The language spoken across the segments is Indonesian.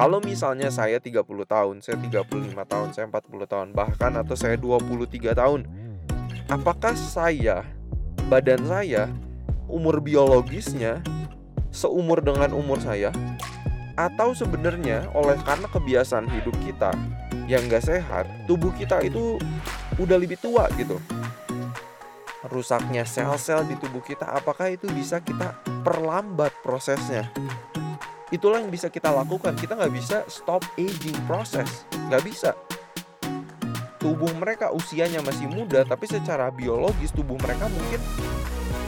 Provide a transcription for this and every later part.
Kalau misalnya saya 30 tahun, saya 35 tahun, saya 40 tahun, bahkan atau saya 23 tahun. Apakah saya, badan saya, umur biologisnya seumur dengan umur saya? Atau sebenarnya oleh karena kebiasaan hidup kita yang gak sehat, tubuh kita itu udah lebih tua gitu rusaknya sel-sel di tubuh kita apakah itu bisa kita perlambat prosesnya itulah yang bisa kita lakukan. Kita nggak bisa stop aging process nggak bisa. Tubuh mereka usianya masih muda tapi secara biologis tubuh mereka mungkin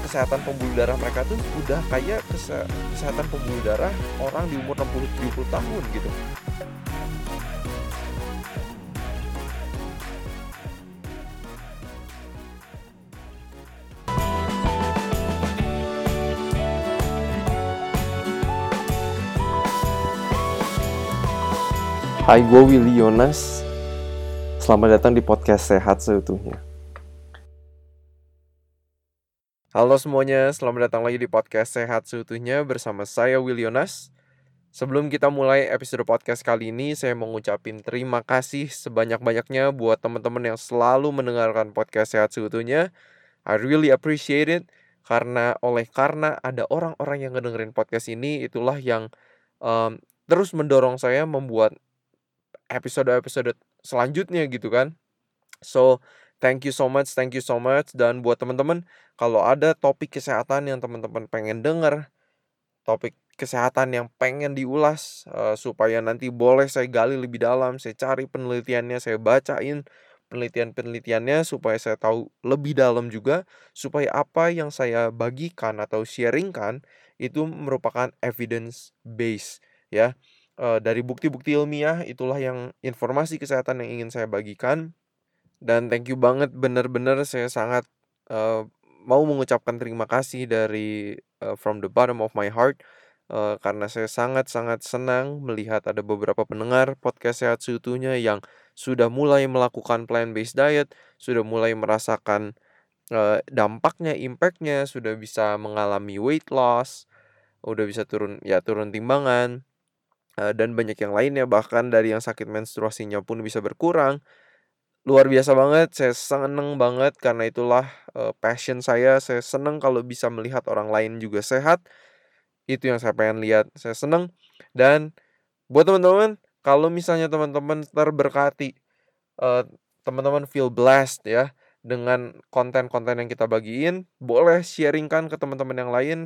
kesehatan pembuluh darah mereka tuh udah kayak kesehatan pembuluh darah orang di umur 60-70 tahun gitu Hai, gue Willy Yonas. Selamat datang di podcast Sehat Seutuhnya. Halo semuanya, selamat datang lagi di podcast Sehat Seutuhnya bersama saya Willy Yonas. Sebelum kita mulai episode podcast kali ini, saya mau ngucapin terima kasih sebanyak-banyaknya buat teman-teman yang selalu mendengarkan podcast Sehat Seutuhnya. I really appreciate it karena oleh karena ada orang-orang yang ngedengerin podcast ini, itulah yang um, terus mendorong saya membuat episode-episode selanjutnya gitu kan. So, thank you so much, thank you so much dan buat teman-teman kalau ada topik kesehatan yang teman-teman pengen denger, topik kesehatan yang pengen diulas uh, supaya nanti boleh saya gali lebih dalam, saya cari penelitiannya, saya bacain penelitian-penelitiannya supaya saya tahu lebih dalam juga supaya apa yang saya bagikan atau sharingkan itu merupakan evidence base ya uh, dari bukti-bukti ilmiah itulah yang informasi kesehatan yang ingin saya bagikan. Dan thank you banget bener-bener saya sangat uh, mau mengucapkan terima kasih dari uh, from the bottom of my heart uh, karena saya sangat-sangat senang melihat ada beberapa pendengar podcast sehat seutuhnya yang sudah mulai melakukan plant-based diet, sudah mulai merasakan uh, dampaknya, impactnya, sudah bisa mengalami weight loss, udah bisa turun ya turun timbangan, dan banyak yang lainnya bahkan dari yang sakit menstruasinya pun bisa berkurang. Luar biasa banget, saya seneng banget karena itulah uh, passion saya. Saya seneng kalau bisa melihat orang lain juga sehat. Itu yang saya pengen lihat. Saya seneng dan buat teman-teman kalau misalnya teman-teman terberkati uh, teman-teman feel blessed ya dengan konten-konten yang kita bagiin, boleh sharingkan ke teman-teman yang lain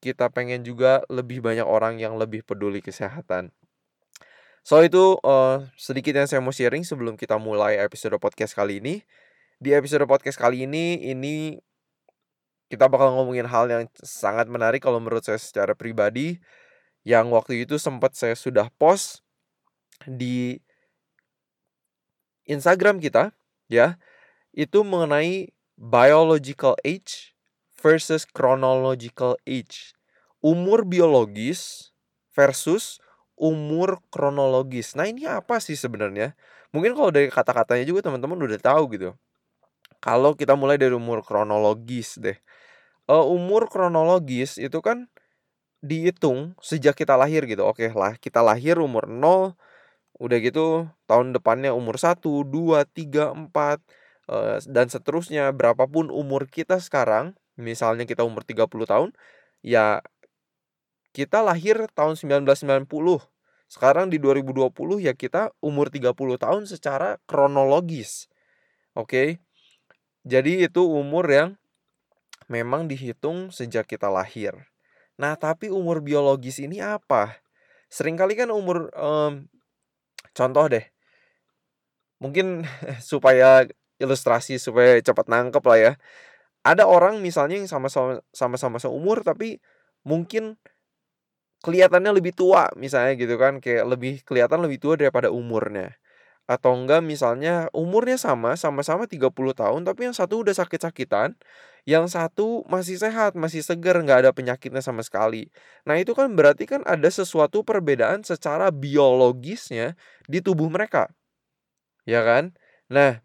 kita pengen juga lebih banyak orang yang lebih peduli kesehatan. So itu uh, sedikit yang saya mau sharing sebelum kita mulai episode podcast kali ini. Di episode podcast kali ini ini kita bakal ngomongin hal yang sangat menarik kalau menurut saya secara pribadi yang waktu itu sempat saya sudah post di Instagram kita ya itu mengenai biological age versus chronological age. Umur biologis versus umur kronologis. Nah, ini apa sih sebenarnya? Mungkin kalau dari kata-katanya juga teman-teman udah tahu gitu. Kalau kita mulai dari umur kronologis deh. Uh, umur kronologis itu kan dihitung sejak kita lahir gitu. Oke lah, kita lahir umur 0, udah gitu tahun depannya umur 1, 2, 3, 4 uh, dan seterusnya berapapun umur kita sekarang misalnya kita umur 30 tahun, ya kita lahir tahun 1990. Sekarang di 2020 ya kita umur 30 tahun secara kronologis. Oke. Jadi itu umur yang memang dihitung sejak kita lahir. Nah, tapi umur biologis ini apa? Seringkali kan umur um, contoh deh. Mungkin supaya ilustrasi supaya cepat nangkep lah ya ada orang misalnya yang sama-sama sama-sama seumur tapi mungkin kelihatannya lebih tua misalnya gitu kan kayak lebih kelihatan lebih tua daripada umurnya. Atau enggak misalnya umurnya sama sama-sama 30 tahun tapi yang satu udah sakit-sakitan yang satu masih sehat masih segar nggak ada penyakitnya sama sekali. Nah itu kan berarti kan ada sesuatu perbedaan secara biologisnya di tubuh mereka. Ya kan? Nah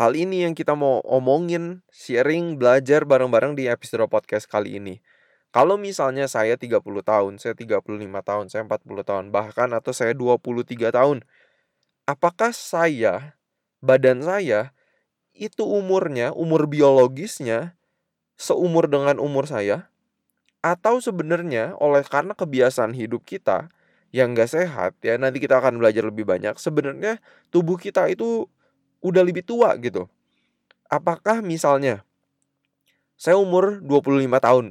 Hal ini yang kita mau omongin, sharing, belajar bareng-bareng di episode podcast kali ini. Kalau misalnya saya 30 tahun, saya 35 tahun, saya 40 tahun, bahkan atau saya 23 tahun. Apakah saya, badan saya, itu umurnya, umur biologisnya, seumur dengan umur saya? Atau sebenarnya oleh karena kebiasaan hidup kita yang gak sehat, ya nanti kita akan belajar lebih banyak, sebenarnya tubuh kita itu udah lebih tua gitu. Apakah misalnya saya umur 25 tahun.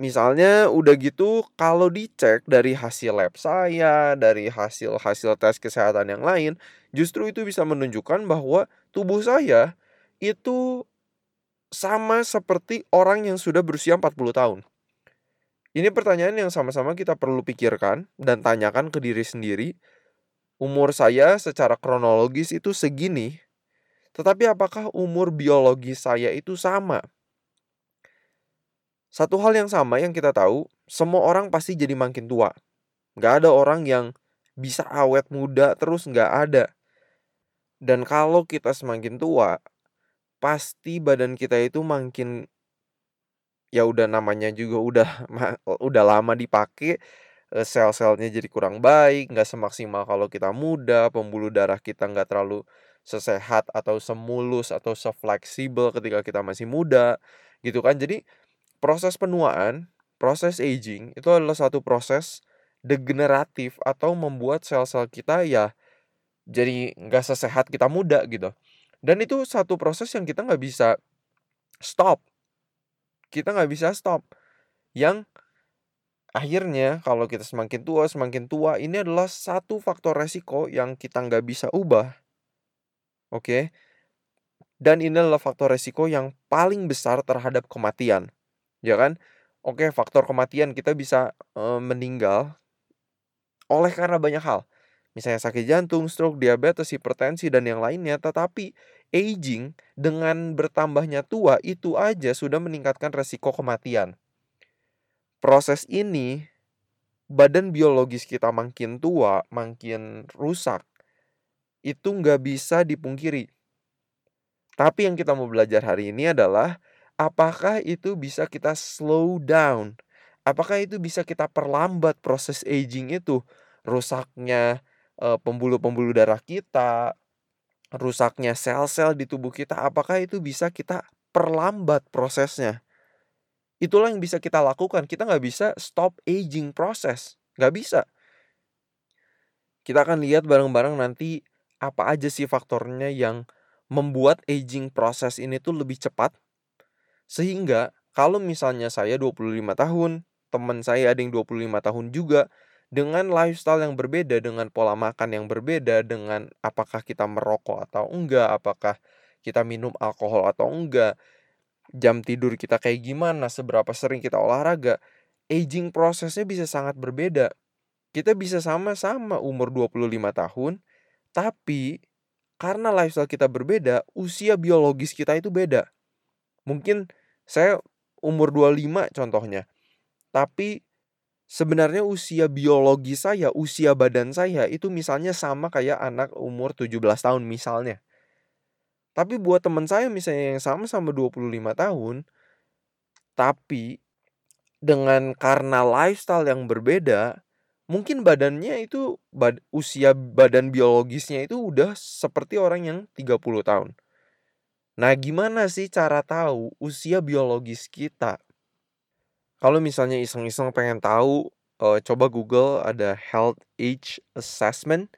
Misalnya udah gitu kalau dicek dari hasil lab saya, dari hasil-hasil tes kesehatan yang lain, justru itu bisa menunjukkan bahwa tubuh saya itu sama seperti orang yang sudah berusia 40 tahun. Ini pertanyaan yang sama-sama kita perlu pikirkan dan tanyakan ke diri sendiri. Umur saya secara kronologis itu segini, tetapi apakah umur biologis saya itu sama? Satu hal yang sama yang kita tahu, semua orang pasti jadi makin tua. Gak ada orang yang bisa awet muda terus gak ada. Dan kalau kita semakin tua, pasti badan kita itu makin ya udah namanya juga udah udah lama dipakai sel-selnya jadi kurang baik, nggak semaksimal kalau kita muda, pembuluh darah kita nggak terlalu sesehat atau semulus atau sefleksibel ketika kita masih muda, gitu kan. Jadi proses penuaan, proses aging itu adalah satu proses degeneratif atau membuat sel-sel kita ya jadi nggak sesehat kita muda gitu. Dan itu satu proses yang kita nggak bisa stop. Kita nggak bisa stop. Yang akhirnya kalau kita semakin tua, semakin tua, ini adalah satu faktor resiko yang kita nggak bisa ubah. Oke. Dan ini adalah faktor resiko yang paling besar terhadap kematian ya kan? Oke, faktor kematian kita bisa e, meninggal oleh karena banyak hal. Misalnya sakit jantung, stroke, diabetes, hipertensi dan yang lainnya, tetapi aging dengan bertambahnya tua itu aja sudah meningkatkan resiko kematian. Proses ini badan biologis kita makin tua, makin rusak, itu nggak bisa dipungkiri. Tapi yang kita mau belajar hari ini adalah apakah itu bisa kita slow down? Apakah itu bisa kita perlambat proses aging itu? Rusaknya pembuluh-pembuluh darah kita, rusaknya sel-sel di tubuh kita, apakah itu bisa kita perlambat prosesnya? Itulah yang bisa kita lakukan. Kita nggak bisa stop aging proses. Nggak bisa. Kita akan lihat bareng-bareng nanti apa aja sih faktornya yang membuat aging proses ini tuh lebih cepat sehingga kalau misalnya saya 25 tahun, teman saya ada yang 25 tahun juga, dengan lifestyle yang berbeda, dengan pola makan yang berbeda, dengan apakah kita merokok atau enggak, apakah kita minum alkohol atau enggak, jam tidur kita kayak gimana, seberapa sering kita olahraga, aging prosesnya bisa sangat berbeda. Kita bisa sama-sama umur 25 tahun, tapi karena lifestyle kita berbeda, usia biologis kita itu beda. Mungkin saya umur 25 contohnya. Tapi sebenarnya usia biologi saya, usia badan saya itu misalnya sama kayak anak umur 17 tahun misalnya. Tapi buat teman saya misalnya yang sama-sama 25 tahun, tapi dengan karena lifestyle yang berbeda, mungkin badannya itu bad, usia badan biologisnya itu udah seperti orang yang 30 tahun. Nah, gimana sih cara tahu usia biologis kita? Kalau misalnya iseng-iseng pengen tahu, uh, coba Google ada health age assessment.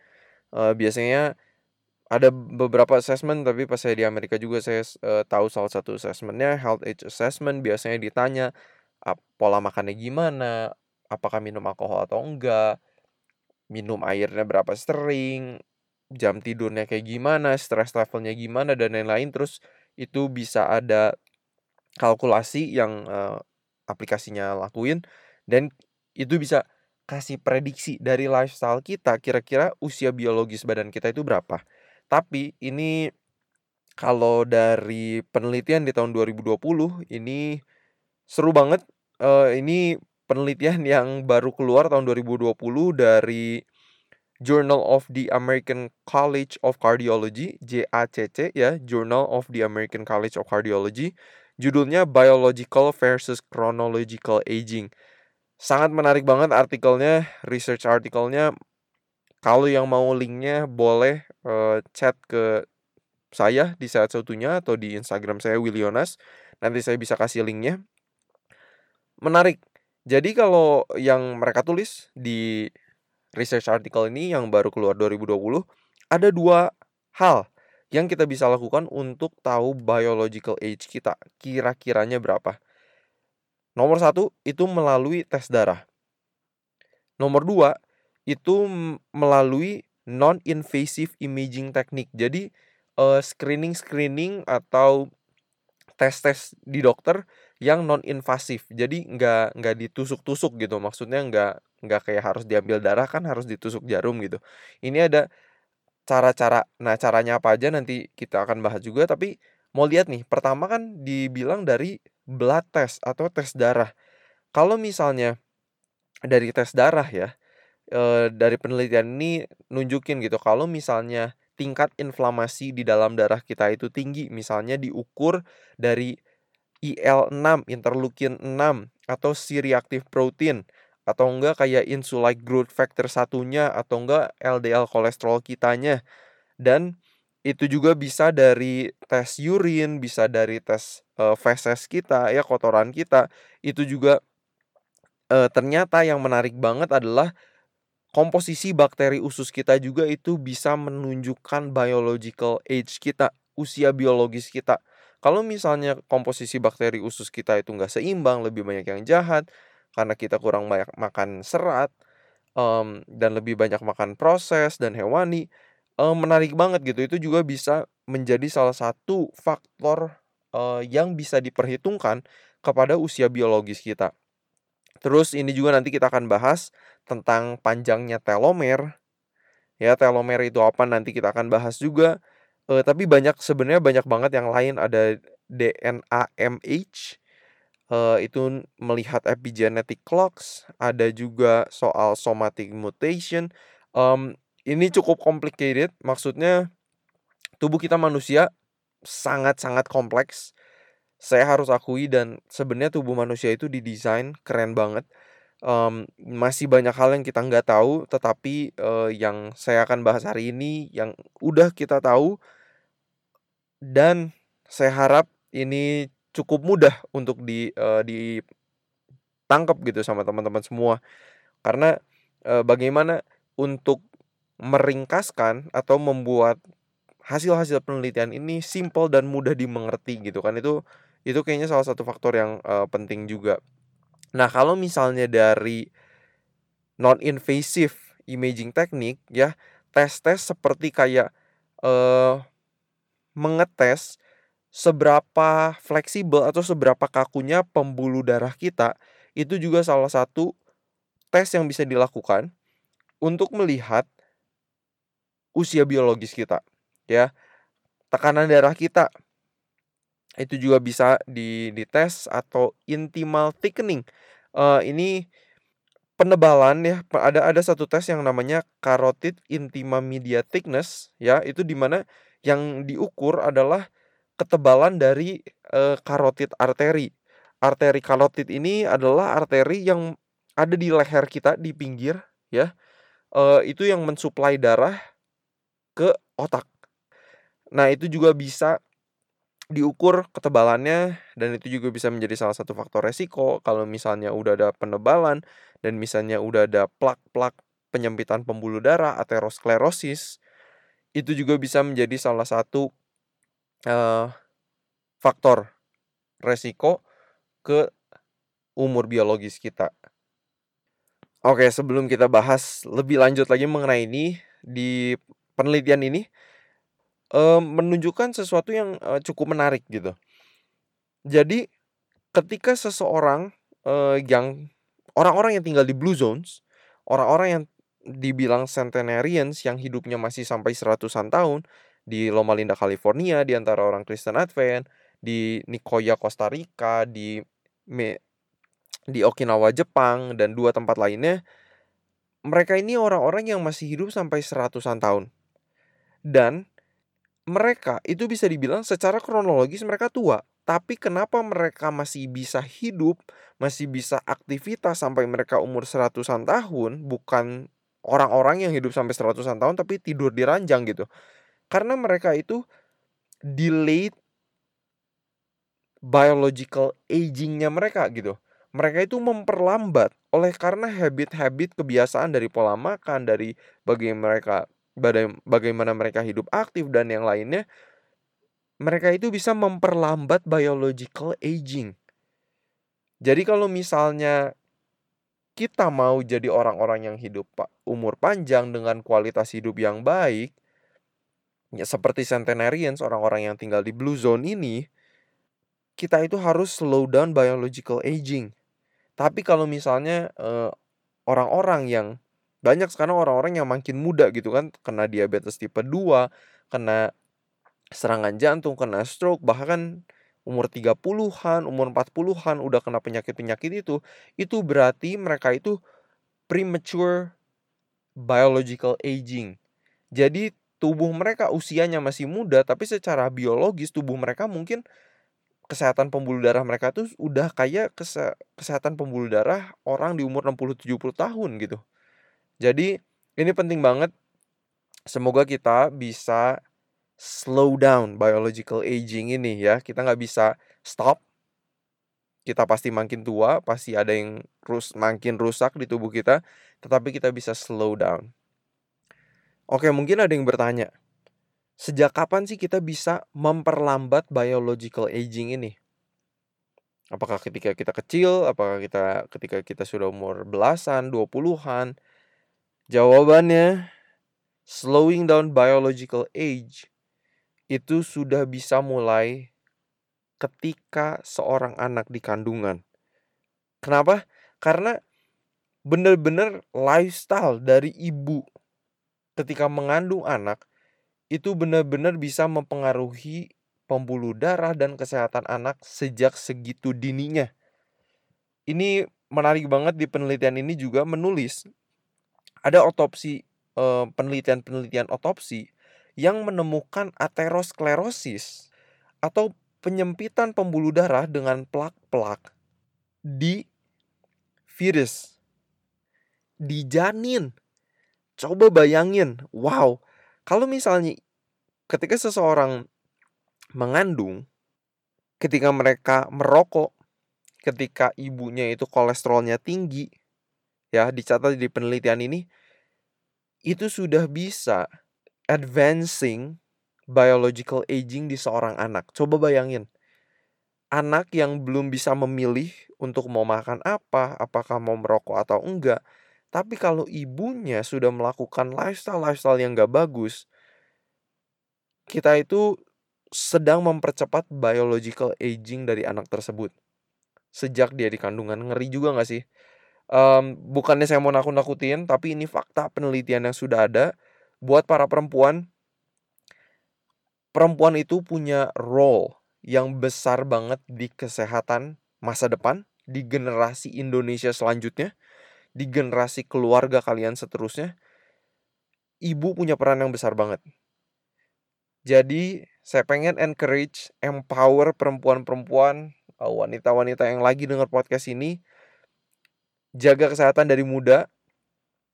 Uh, biasanya ada beberapa assessment, tapi pas saya di Amerika juga saya uh, tahu salah satu assessmentnya health age assessment. Biasanya ditanya uh, pola makannya gimana, apakah minum alkohol atau enggak, minum airnya berapa sering, jam tidurnya kayak gimana, stress levelnya gimana? Dan lain-lain. Terus itu bisa ada kalkulasi yang uh, aplikasinya lakuin. Dan itu bisa kasih prediksi dari lifestyle kita kira-kira usia biologis badan kita itu berapa. Tapi ini kalau dari penelitian di tahun 2020 ini seru banget. Uh, ini penelitian yang baru keluar tahun 2020 dari Journal of the American College of Cardiology (JACC) ya, Journal of the American College of Cardiology. Judulnya Biological versus Chronological Aging. Sangat menarik banget artikelnya, research artikelnya. Kalau yang mau linknya boleh uh, chat ke saya di saat satunya atau di Instagram saya Willionas. Nanti saya bisa kasih linknya. Menarik. Jadi kalau yang mereka tulis di research article ini yang baru keluar 2020 ada dua hal yang kita bisa lakukan untuk tahu biological age kita kira-kiranya berapa. Nomor satu itu melalui tes darah. Nomor dua itu melalui non-invasive imaging teknik. Jadi uh, screening-screening atau tes-tes di dokter yang non invasif jadi nggak nggak ditusuk-tusuk gitu. Maksudnya nggak nggak kayak harus diambil darah kan harus ditusuk jarum gitu. Ini ada cara-cara nah caranya apa aja nanti kita akan bahas juga. Tapi mau lihat nih pertama kan dibilang dari blood test atau tes darah. Kalau misalnya dari tes darah ya e, dari penelitian ini nunjukin gitu kalau misalnya tingkat inflamasi di dalam darah kita itu tinggi misalnya diukur dari IL6 interleukin 6 atau C-reactive protein atau enggak kayak insulin growth factor satunya atau enggak LDL kolesterol kitanya dan itu juga bisa dari tes urin, bisa dari tes uh, feses kita ya kotoran kita. Itu juga uh, ternyata yang menarik banget adalah komposisi bakteri usus kita juga itu bisa menunjukkan biological age kita, usia biologis kita. Kalau misalnya komposisi bakteri usus kita itu nggak seimbang, lebih banyak yang jahat, karena kita kurang banyak makan serat um, dan lebih banyak makan proses dan hewani um, menarik banget gitu itu juga bisa menjadi salah satu faktor uh, yang bisa diperhitungkan kepada usia biologis kita terus ini juga nanti kita akan bahas tentang panjangnya telomer. Ya telomer itu apa nanti kita akan bahas juga. Uh, tapi banyak sebenarnya banyak banget yang lain. Ada DNA MH uh, itu melihat epigenetic clocks, ada juga soal somatic mutation. Um, ini cukup complicated, maksudnya tubuh kita manusia sangat-sangat kompleks. Saya harus akui dan sebenarnya tubuh manusia itu didesain keren banget. Um, masih banyak hal yang kita nggak tahu, tetapi uh, yang saya akan bahas hari ini yang udah kita tahu dan saya harap ini cukup mudah untuk di uh, ditangkap gitu sama teman-teman semua. Karena uh, bagaimana untuk meringkaskan atau membuat hasil-hasil penelitian ini simple dan mudah dimengerti gitu kan itu itu kayaknya salah satu faktor yang uh, penting juga. Nah, kalau misalnya dari non invasive imaging teknik ya, tes-tes seperti kayak uh, mengetes seberapa fleksibel atau seberapa kakunya pembuluh darah kita itu juga salah satu tes yang bisa dilakukan untuk melihat usia biologis kita ya tekanan darah kita itu juga bisa di dites atau intimal thickening uh, ini penebalan ya ada ada satu tes yang namanya carotid intima media thickness ya itu di mana yang diukur adalah ketebalan dari uh, karotid arteri. Arteri karotid ini adalah arteri yang ada di leher kita di pinggir ya. Uh, itu yang mensuplai darah ke otak. Nah, itu juga bisa diukur ketebalannya dan itu juga bisa menjadi salah satu faktor resiko kalau misalnya udah ada penebalan dan misalnya udah ada plak-plak penyempitan pembuluh darah aterosklerosis itu juga bisa menjadi salah satu uh, faktor resiko ke umur biologis kita. Oke, sebelum kita bahas lebih lanjut lagi mengenai ini di penelitian ini uh, menunjukkan sesuatu yang uh, cukup menarik gitu. Jadi ketika seseorang uh, yang orang-orang yang tinggal di blue zones, orang-orang yang dibilang centenarians yang hidupnya masih sampai seratusan tahun, di Loma Linda California di antara orang Kristen Advent, di Nicoya Costa Rica, di Me, di Okinawa Jepang dan dua tempat lainnya. Mereka ini orang-orang yang masih hidup sampai seratusan tahun. Dan mereka itu bisa dibilang secara kronologis mereka tua. Tapi kenapa mereka masih bisa hidup, masih bisa aktivitas sampai mereka umur seratusan tahun, bukan orang-orang yang hidup sampai seratusan tahun tapi tidur di ranjang gitu. Karena mereka itu delayed biological agingnya mereka gitu. Mereka itu memperlambat oleh karena habit-habit kebiasaan dari pola makan, dari bagaimana mereka bagaimana mereka hidup aktif dan yang lainnya. Mereka itu bisa memperlambat biological aging. Jadi kalau misalnya kita mau jadi orang-orang yang hidup umur panjang dengan kualitas hidup yang baik, ya seperti centenarians, orang-orang yang tinggal di blue zone ini, kita itu harus slow down biological aging. Tapi kalau misalnya orang orang-orang yang banyak sekarang orang-orang yang makin muda gitu kan, kena diabetes tipe 2, kena serangan jantung, kena stroke, bahkan umur 30-an, umur 40-an udah kena penyakit-penyakit itu, itu berarti mereka itu premature biological aging. Jadi tubuh mereka usianya masih muda tapi secara biologis tubuh mereka mungkin kesehatan pembuluh darah mereka tuh udah kayak kese kesehatan pembuluh darah orang di umur 60 70 tahun gitu. Jadi ini penting banget semoga kita bisa slow down biological aging ini ya. Kita nggak bisa stop. Kita pasti makin tua, pasti ada yang rus makin rusak di tubuh kita, tetapi kita bisa slow down. Oke, mungkin ada yang bertanya, sejak kapan sih kita bisa memperlambat biological aging ini? Apakah ketika kita kecil, apakah kita ketika kita sudah umur belasan, 20-an? Jawabannya, slowing down biological age itu sudah bisa mulai ketika seorang anak di kandungan. Kenapa? Karena benar-benar lifestyle dari ibu ketika mengandung anak itu benar-benar bisa mempengaruhi pembuluh darah dan kesehatan anak sejak segitu dininya. Ini menarik banget di penelitian ini juga menulis ada otopsi eh, penelitian-penelitian otopsi yang menemukan aterosklerosis atau penyempitan pembuluh darah dengan plak-plak di virus di janin. Coba bayangin, wow. Kalau misalnya ketika seseorang mengandung, ketika mereka merokok, ketika ibunya itu kolesterolnya tinggi, ya dicatat di penelitian ini, itu sudah bisa advancing biological aging di seorang anak. Coba bayangin, anak yang belum bisa memilih untuk mau makan apa, apakah mau merokok atau enggak. Tapi kalau ibunya sudah melakukan lifestyle-lifestyle yang gak bagus, kita itu sedang mempercepat biological aging dari anak tersebut. Sejak dia di kandungan, ngeri juga gak sih? Um, bukannya saya mau nakut-nakutin, tapi ini fakta penelitian yang sudah ada buat para perempuan perempuan itu punya role yang besar banget di kesehatan masa depan di generasi Indonesia selanjutnya, di generasi keluarga kalian seterusnya. Ibu punya peran yang besar banget. Jadi, saya pengen encourage, empower perempuan-perempuan, eh, wanita-wanita yang lagi dengar podcast ini jaga kesehatan dari muda,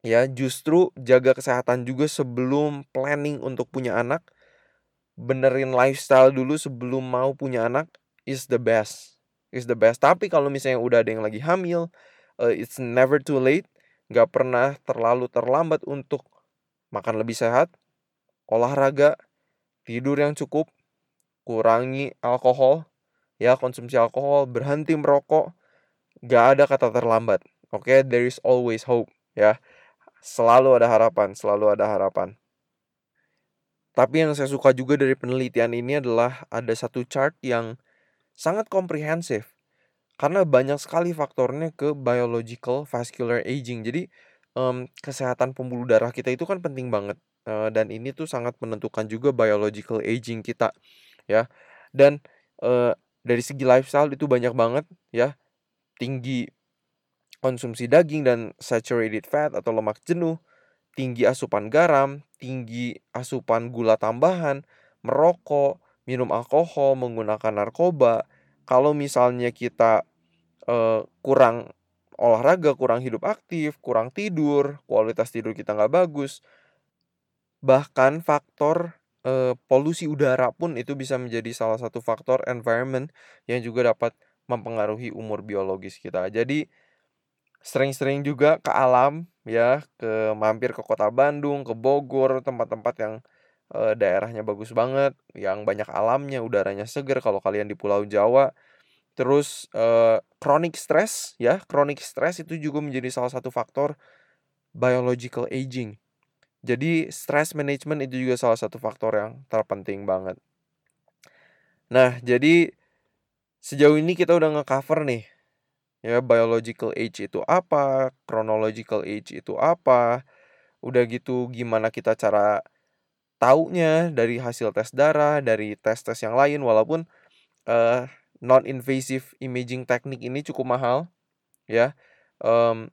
ya justru jaga kesehatan juga sebelum planning untuk punya anak. Benerin lifestyle dulu sebelum mau punya anak is the best is the best. Tapi kalau misalnya udah ada yang lagi hamil uh, it's never too late nggak pernah terlalu terlambat untuk makan lebih sehat olahraga tidur yang cukup kurangi alkohol. Ya konsumsi alkohol berhenti merokok nggak ada kata terlambat oke okay? there is always hope ya Selalu ada harapan, selalu ada harapan. Tapi yang saya suka juga dari penelitian ini adalah ada satu chart yang sangat komprehensif. Karena banyak sekali faktornya ke biological vascular aging. Jadi um, kesehatan pembuluh darah kita itu kan penting banget. Uh, dan ini tuh sangat menentukan juga biological aging kita. ya Dan uh, dari segi lifestyle itu banyak banget ya. Tinggi konsumsi daging dan saturated fat atau lemak jenuh, tinggi asupan garam, tinggi asupan gula tambahan, merokok, minum alkohol, menggunakan narkoba, kalau misalnya kita uh, kurang olahraga, kurang hidup aktif, kurang tidur, kualitas tidur kita nggak bagus, bahkan faktor uh, polusi udara pun itu bisa menjadi salah satu faktor environment yang juga dapat mempengaruhi umur biologis kita. Jadi sering-sering juga ke alam ya, ke mampir ke kota Bandung, ke Bogor, tempat-tempat yang uh, daerahnya bagus banget, yang banyak alamnya, udaranya seger kalau kalian di Pulau Jawa. Terus uh, chronic stress ya, chronic stress itu juga menjadi salah satu faktor biological aging. Jadi stress management itu juga salah satu faktor yang terpenting banget. Nah, jadi sejauh ini kita udah nge-cover nih ya biological age itu apa, chronological age itu apa, udah gitu gimana kita cara taunya dari hasil tes darah, dari tes-tes yang lain walaupun uh, non-invasive imaging teknik ini cukup mahal ya. Um,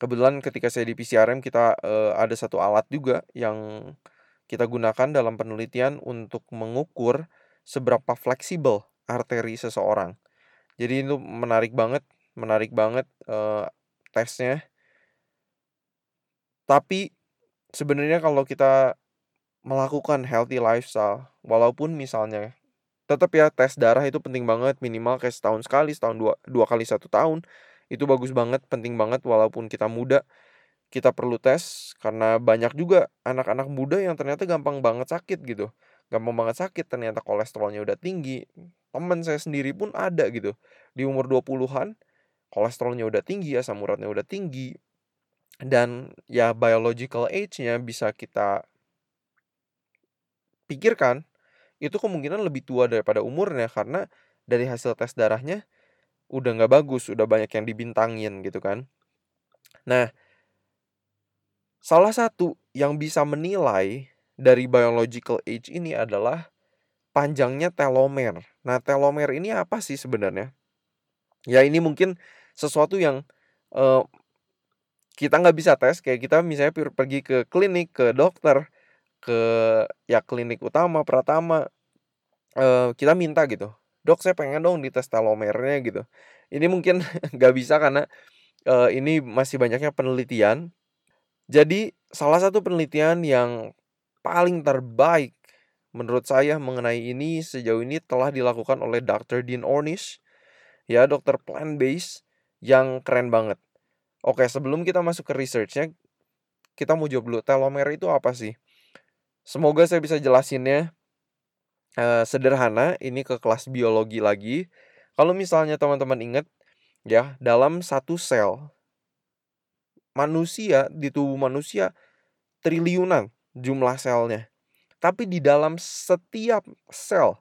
kebetulan ketika saya di PCRM kita uh, ada satu alat juga yang kita gunakan dalam penelitian untuk mengukur seberapa fleksibel arteri seseorang. Jadi itu menarik banget, menarik banget uh, tesnya. Tapi sebenarnya kalau kita melakukan healthy lifestyle walaupun misalnya tetap ya tes darah itu penting banget minimal kayak setahun sekali setahun dua dua kali satu tahun itu bagus banget penting banget walaupun kita muda kita perlu tes karena banyak juga anak-anak muda yang ternyata gampang banget sakit gitu gampang banget sakit ternyata kolesterolnya udah tinggi temen saya sendiri pun ada gitu di umur 20-an kolesterolnya udah tinggi asam uratnya udah tinggi dan ya biological age-nya bisa kita pikirkan itu kemungkinan lebih tua daripada umurnya karena dari hasil tes darahnya udah nggak bagus, udah banyak yang dibintangin gitu kan. Nah, salah satu yang bisa menilai dari biological age ini adalah panjangnya telomer. Nah, telomer ini apa sih sebenarnya? Ya ini mungkin sesuatu yang uh, kita nggak bisa tes kayak kita misalnya pergi ke klinik ke dokter ke ya klinik utama Pratama uh, kita minta gitu dok saya pengen dong dites telomernya gitu ini mungkin nggak bisa karena uh, ini masih banyaknya penelitian jadi salah satu penelitian yang paling terbaik menurut saya mengenai ini sejauh ini telah dilakukan oleh Dr. Dean Ornish ya dokter plant based yang keren banget oke sebelum kita masuk ke researchnya kita mau jawab dulu telomer itu apa sih Semoga saya bisa jelasinnya uh, sederhana. Ini ke kelas biologi lagi. Kalau misalnya teman-teman ingat, ya dalam satu sel manusia di tubuh manusia triliunan jumlah selnya. Tapi di dalam setiap sel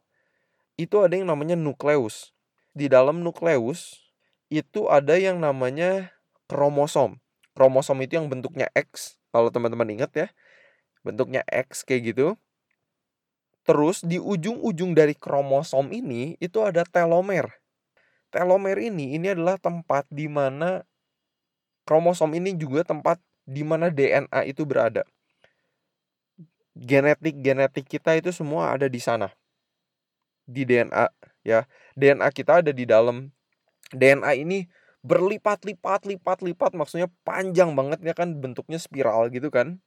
itu ada yang namanya nukleus. Di dalam nukleus itu ada yang namanya kromosom. Kromosom itu yang bentuknya X, kalau teman-teman ingat ya bentuknya X kayak gitu. Terus di ujung-ujung dari kromosom ini itu ada telomer. Telomer ini ini adalah tempat di mana kromosom ini juga tempat di mana DNA itu berada. Genetik-genetik kita itu semua ada di sana. Di DNA ya. DNA kita ada di dalam. DNA ini berlipat-lipat lipat-lipat maksudnya panjang banget ya kan? Bentuknya spiral gitu kan.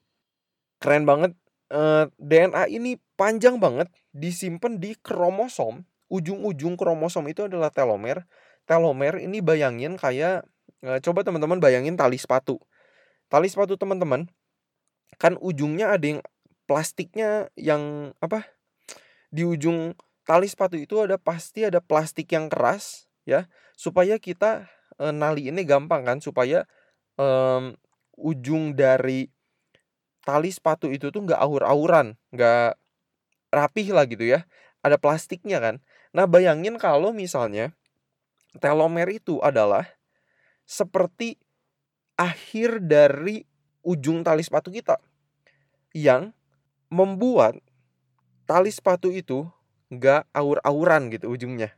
Keren banget. Eh, DNA ini panjang banget disimpan di kromosom. Ujung-ujung kromosom itu adalah telomer. Telomer ini bayangin kayak uh, coba teman-teman bayangin tali sepatu. Tali sepatu teman-teman kan ujungnya ada yang plastiknya yang apa di ujung tali sepatu itu ada pasti ada plastik yang keras ya supaya kita e, nali ini gampang kan supaya um, ujung dari tali sepatu itu tuh nggak aur-auran, nggak rapih lah gitu ya. Ada plastiknya kan. Nah bayangin kalau misalnya telomer itu adalah seperti akhir dari ujung tali sepatu kita yang membuat tali sepatu itu nggak aur-auran gitu ujungnya.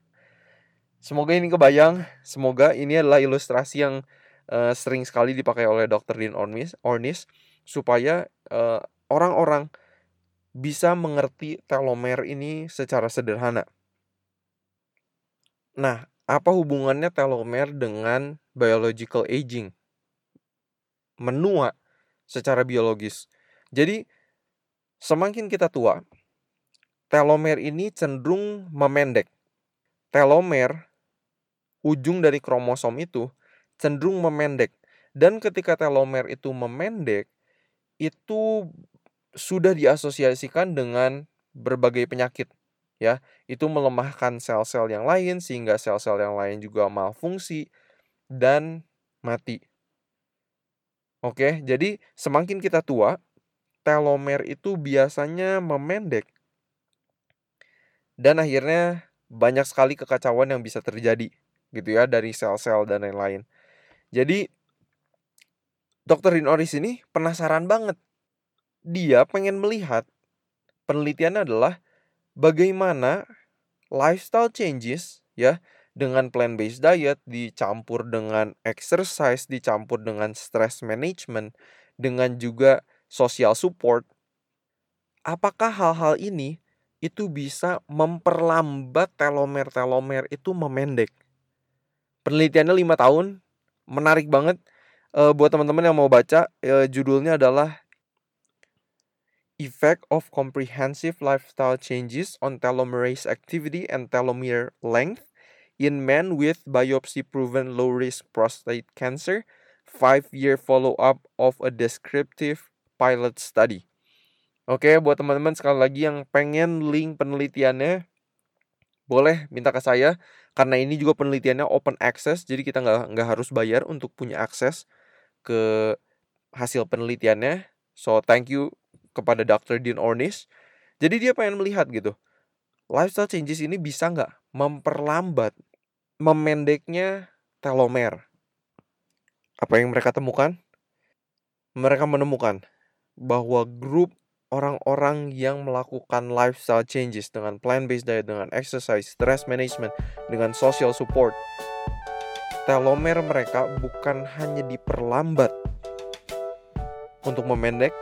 Semoga ini kebayang, semoga ini adalah ilustrasi yang uh, sering sekali dipakai oleh Dr. Dean Ornish, Ornish supaya orang orang-orang bisa mengerti telomer ini secara sederhana. Nah, apa hubungannya telomer dengan biological aging? Menua secara biologis. Jadi, semakin kita tua, telomer ini cenderung memendek. Telomer, ujung dari kromosom itu, cenderung memendek. Dan ketika telomer itu memendek, itu sudah diasosiasikan dengan berbagai penyakit ya itu melemahkan sel-sel yang lain sehingga sel-sel yang lain juga malfungsi dan mati. Oke, jadi semakin kita tua, telomer itu biasanya memendek. Dan akhirnya banyak sekali kekacauan yang bisa terjadi gitu ya dari sel-sel dan lain-lain. Jadi Dokter Dinoris ini penasaran banget. Dia pengen melihat penelitiannya adalah bagaimana lifestyle changes ya dengan plant based diet dicampur dengan exercise dicampur dengan stress management dengan juga social support apakah hal-hal ini itu bisa memperlambat telomer-telomer itu memendek. Penelitiannya lima tahun, menarik banget. E, buat teman-teman yang mau baca, e, judulnya adalah effect of comprehensive lifestyle changes on telomerase activity and telomere length in men with biopsy proven low risk prostate cancer, five year follow up of a descriptive pilot study. Oke, buat teman-teman sekali lagi yang pengen link penelitiannya, boleh minta ke saya karena ini juga penelitiannya open access, jadi kita nggak nggak harus bayar untuk punya akses ke hasil penelitiannya. So thank you kepada Dr. Dean Ornish. Jadi dia pengen melihat gitu, lifestyle changes ini bisa nggak memperlambat, memendeknya telomer. Apa yang mereka temukan? Mereka menemukan bahwa grup orang-orang yang melakukan lifestyle changes dengan plant-based diet, dengan exercise, stress management, dengan social support, telomer mereka bukan hanya diperlambat untuk memendek,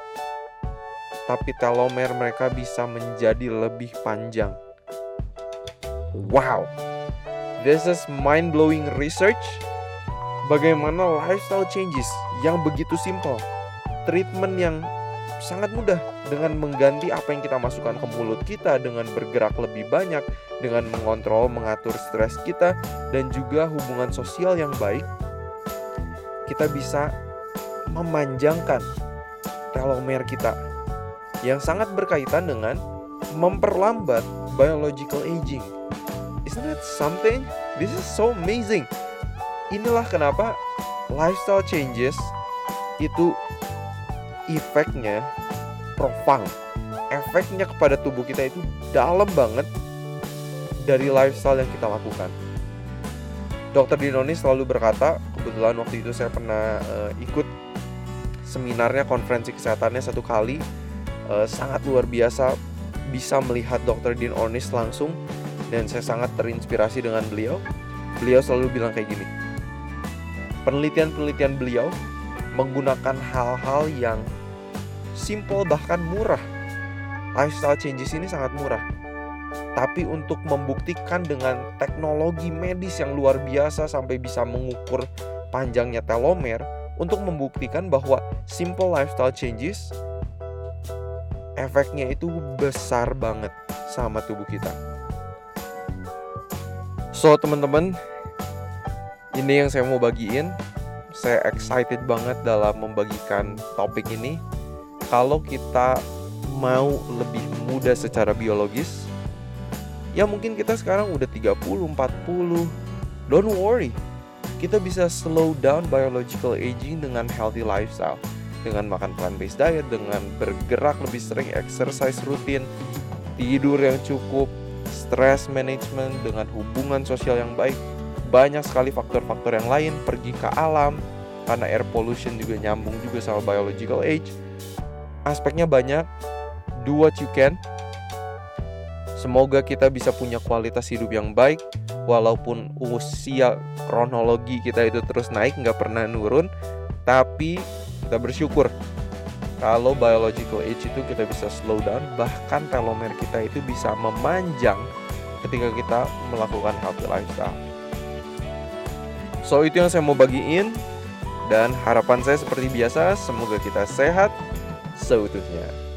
tapi telomer mereka bisa menjadi lebih panjang. Wow, this is mind-blowing research. Bagaimana lifestyle changes yang begitu simple, treatment yang sangat mudah dengan mengganti apa yang kita masukkan ke mulut kita dengan bergerak lebih banyak, dengan mengontrol, mengatur stres kita, dan juga hubungan sosial yang baik, kita bisa memanjangkan telomer kita yang sangat berkaitan dengan memperlambat biological aging. Isn't that something? This is so amazing. Inilah kenapa lifestyle changes itu efeknya profound. Efeknya kepada tubuh kita itu dalam banget dari lifestyle yang kita lakukan. Dokter Dinoni selalu berkata, kebetulan waktu itu saya pernah uh, ikut seminarnya konferensi kesehatannya satu kali uh, sangat luar biasa bisa melihat Dr. Dean Ornish langsung dan saya sangat terinspirasi dengan beliau. Beliau selalu bilang kayak gini. Penelitian-penelitian beliau menggunakan hal-hal yang simple bahkan murah. Lifestyle changes ini sangat murah. Tapi untuk membuktikan dengan teknologi medis yang luar biasa sampai bisa mengukur panjangnya telomer untuk membuktikan bahwa simple lifestyle changes efeknya itu besar banget sama tubuh kita. So teman-teman, ini yang saya mau bagiin. Saya excited banget dalam membagikan topik ini. Kalau kita mau lebih muda secara biologis, ya mungkin kita sekarang udah 30, 40. Don't worry. Kita bisa slow down biological aging dengan healthy lifestyle dengan makan plant-based diet, dengan bergerak lebih sering, exercise rutin, tidur yang cukup, stress management, dengan hubungan sosial yang baik, banyak sekali faktor-faktor yang lain, pergi ke alam, karena air pollution juga nyambung juga sama biological age. Aspeknya banyak, do what you can. Semoga kita bisa punya kualitas hidup yang baik, walaupun usia kronologi kita itu terus naik, nggak pernah nurun, tapi kita bersyukur kalau biological age itu kita bisa slow down bahkan telomer kita itu bisa memanjang ketika kita melakukan healthy lifestyle. So itu yang saya mau bagiin dan harapan saya seperti biasa semoga kita sehat seutuhnya.